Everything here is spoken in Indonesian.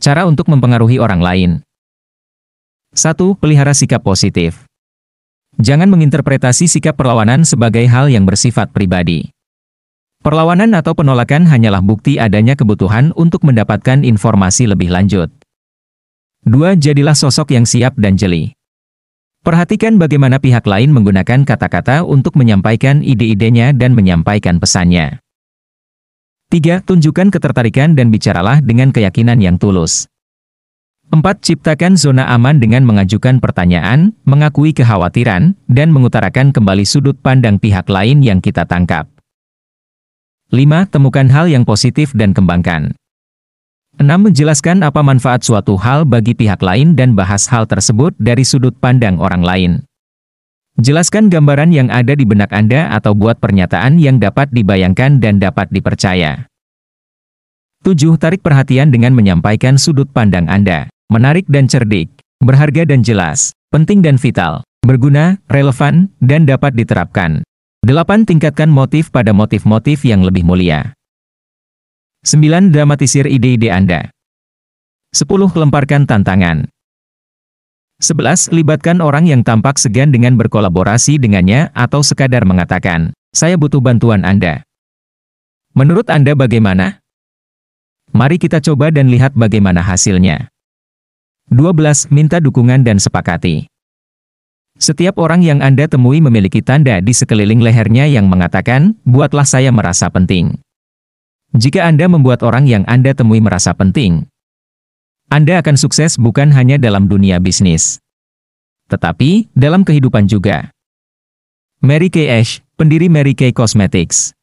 Cara untuk mempengaruhi orang lain. 1. Pelihara sikap positif. Jangan menginterpretasi sikap perlawanan sebagai hal yang bersifat pribadi. Perlawanan atau penolakan hanyalah bukti adanya kebutuhan untuk mendapatkan informasi lebih lanjut. 2. Jadilah sosok yang siap dan jeli. Perhatikan bagaimana pihak lain menggunakan kata-kata untuk menyampaikan ide-idenya dan menyampaikan pesannya. 3. Tunjukkan ketertarikan dan bicaralah dengan keyakinan yang tulus. 4. Ciptakan zona aman dengan mengajukan pertanyaan, mengakui kekhawatiran, dan mengutarakan kembali sudut pandang pihak lain yang kita tangkap. 5. Temukan hal yang positif dan kembangkan. 6. Menjelaskan apa manfaat suatu hal bagi pihak lain dan bahas hal tersebut dari sudut pandang orang lain. Jelaskan gambaran yang ada di benak Anda atau buat pernyataan yang dapat dibayangkan dan dapat dipercaya. 7. Tarik perhatian dengan menyampaikan sudut pandang Anda. Menarik dan cerdik, berharga dan jelas, penting dan vital, berguna, relevan, dan dapat diterapkan. 8. Tingkatkan motif pada motif-motif yang lebih mulia. 9. Dramatisir ide-ide Anda. 10. Lemparkan tantangan. 11. Libatkan orang yang tampak segan dengan berkolaborasi dengannya atau sekadar mengatakan, saya butuh bantuan Anda. Menurut Anda bagaimana? Mari kita coba dan lihat bagaimana hasilnya. 12. Minta dukungan dan sepakati. Setiap orang yang Anda temui memiliki tanda di sekeliling lehernya yang mengatakan, buatlah saya merasa penting. Jika Anda membuat orang yang Anda temui merasa penting, anda akan sukses bukan hanya dalam dunia bisnis, tetapi dalam kehidupan juga. Mary Kay Ash, pendiri Mary Kay Cosmetics